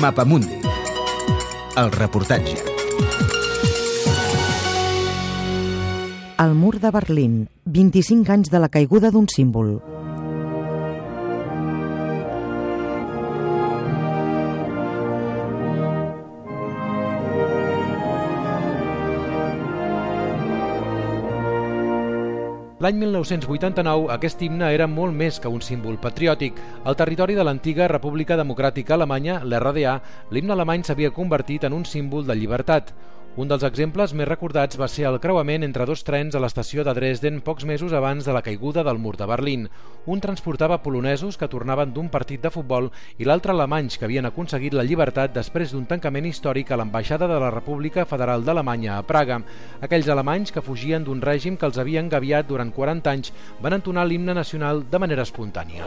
Mapamundi. El reportatge. El mur de Berlín, 25 anys de la caiguda d'un símbol. L'any 1989 aquest himne era molt més que un símbol patriòtic. Al territori de l'antiga República Democràtica Alemanya, l'RDA, l'himne alemany s'havia convertit en un símbol de llibertat. Un dels exemples més recordats va ser el creuament entre dos trens a l'estació de Dresden pocs mesos abans de la caiguda del mur de Berlín. Un transportava polonesos que tornaven d'un partit de futbol i l'altre alemanys que havien aconseguit la llibertat després d'un tancament històric a l'ambaixada de la República Federal d'Alemanya a Praga. Aquells alemanys que fugien d'un règim que els havia engaviat durant 40 anys van entonar l'himne nacional de manera espontània.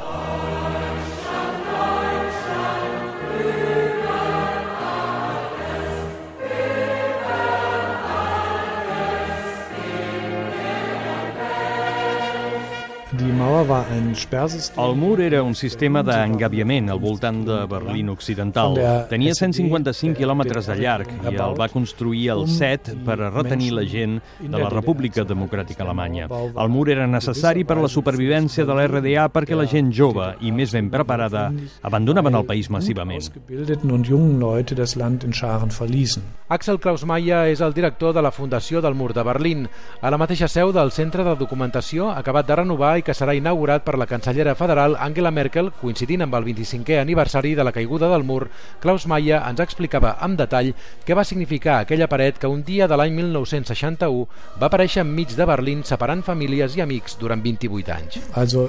El mur era un sistema d'engaviament al voltant de Berlín Occidental. Tenia 155 quilòmetres de llarg i el va construir el SET per a retenir la gent de la República Democràtica Alemanya. El mur era necessari per a la supervivència de la RDA perquè la gent jove i més ben preparada abandonaven el país massivament. Axel Klausmeier és el director de la Fundació del Mur de Berlín, a la mateixa seu del Centre de Documentació acabat de renovar i que serà inaugurat per la cancellera federal Angela Merkel, coincidint amb el 25è aniversari de la caiguda del mur, Klaus Maia ens explicava amb detall què va significar aquella paret que un dia de l'any 1961 va aparèixer enmig de Berlín separant famílies i amics durant 28 anys.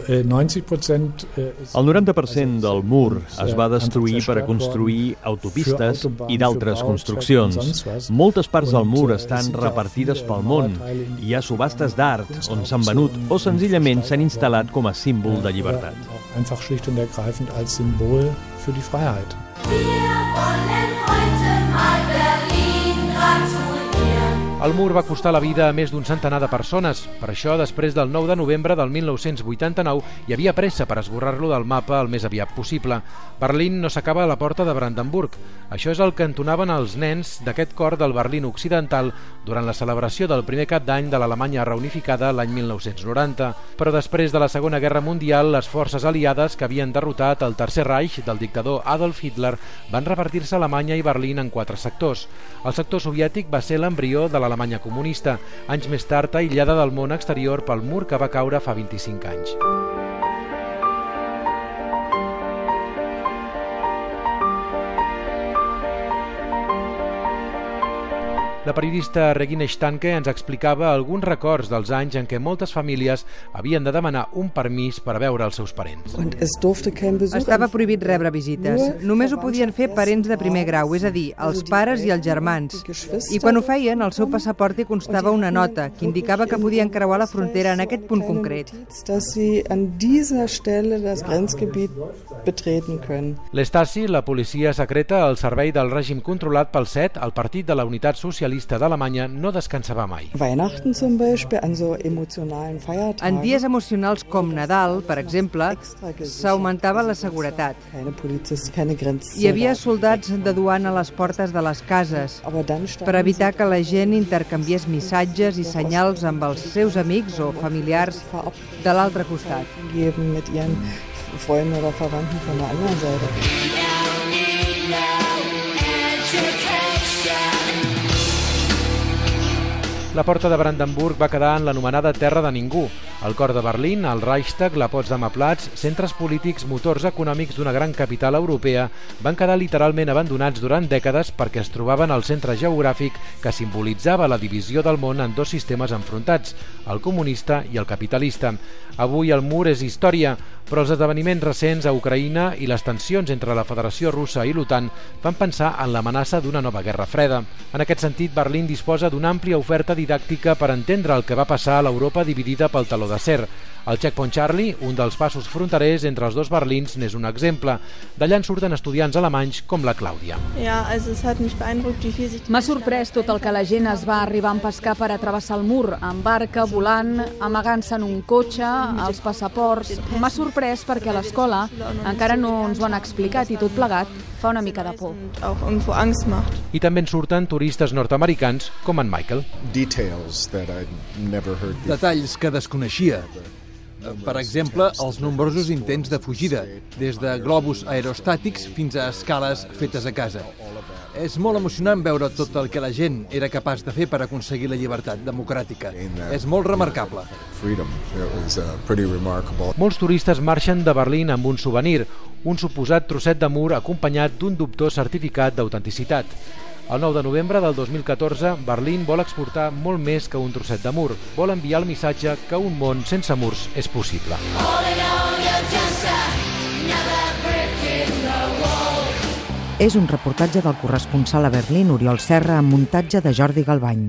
Eh, 90%, eh, el 90% del mur es va destruir per a construir autopistes i d'altres construccions. Moltes parts del mur estan repartides pel món. Hi ha subhastes d'art on s'han venut o senzillament s'han instal·lat com a símbol de llibertat. Einfach schlicht und ergreifend als Symbol für die Freiheit. Wir wollen El mur va costar la vida a més d'un centenar de persones. Per això, després del 9 de novembre del 1989, hi havia pressa per esborrar-lo del mapa el més aviat possible. Berlín no s'acaba a la porta de Brandenburg. Això és el que entonaven els nens d'aquest cor del Berlín Occidental durant la celebració del primer cap d'any de l'Alemanya reunificada l'any 1990. Però després de la Segona Guerra Mundial, les forces aliades que havien derrotat el Tercer Reich del dictador Adolf Hitler van repartir-se Alemanya i Berlín en quatre sectors. El sector soviètic va ser l'embrió de l'Alemanya comunista, anys més tard aïllada del món exterior pel mur que va caure fa 25 anys. La periodista Regina Stanke ens explicava alguns records dels anys en què moltes famílies havien de demanar un permís per a veure els seus parents. Estava prohibit rebre visites. Només ho podien fer parents de primer grau, és a dir, els pares i els germans. I quan ho feien, el seu passaport hi constava una nota que indicava que podien creuar la frontera en aquest punt concret. L'Estasi, la policia secreta al servei del règim controlat pel SET, el partit de la Unitat Socialista socialista d'Alemanya no descansava mai. En dies emocionals com Nadal, per exemple, s'augmentava la seguretat. Hi havia soldats de duana a les portes de les cases per evitar que la gent intercanviés missatges i senyals amb els seus amics o familiars de l'altre costat. Freunden oder Verwandten von der anderen Seite. La porta de Brandenburg va quedar en l'anomenada Terra de Ningú. El cor de Berlín, el Reichstag, la Potsdamer Platz, centres polítics, motors econòmics d'una gran capital europea, van quedar literalment abandonats durant dècades perquè es trobaven al centre geogràfic que simbolitzava la divisió del món en dos sistemes enfrontats, el comunista i el capitalista. Avui el mur és història, però els esdeveniments recents a Ucraïna i les tensions entre la Federació Russa i l'OTAN fan pensar en l'amenaça d'una nova guerra freda. En aquest sentit, Berlín disposa d'una àmplia oferta didàctica per entendre el que va passar a l'Europa dividida pel taló lo de hacer El Checkpoint Charlie, un dels passos fronterers entre els dos Berlins, n'és un exemple. D'allà en surten estudiants alemanys com la Clàudia. M'ha sorprès tot el que la gent es va arribar a empescar per a travessar el mur, amb barca, volant, amagant-se en un cotxe, els passaports... M'ha sorprès perquè a l'escola encara no ens ho han explicat i tot plegat fa una mica de por. I també en surten turistes nord-americans com en Michael. Detalls que desconeixia. Per exemple, els nombrosos intents de fugida, des de globus aerostàtics fins a escales fetes a casa. És molt emocionant veure tot el que la gent era capaç de fer per aconseguir la llibertat democràtica. És molt remarcable. Molts turistes marxen de Berlín amb un souvenir, un suposat trosset de mur acompanyat d'un dubtós certificat d'autenticitat. El 9 de novembre del 2014, Berlín vol exportar molt més que un trosset de mur. Vol enviar el missatge que un món sense murs és possible. És un reportatge del corresponsal a Berlín, Oriol Serra, amb muntatge de Jordi Galbany.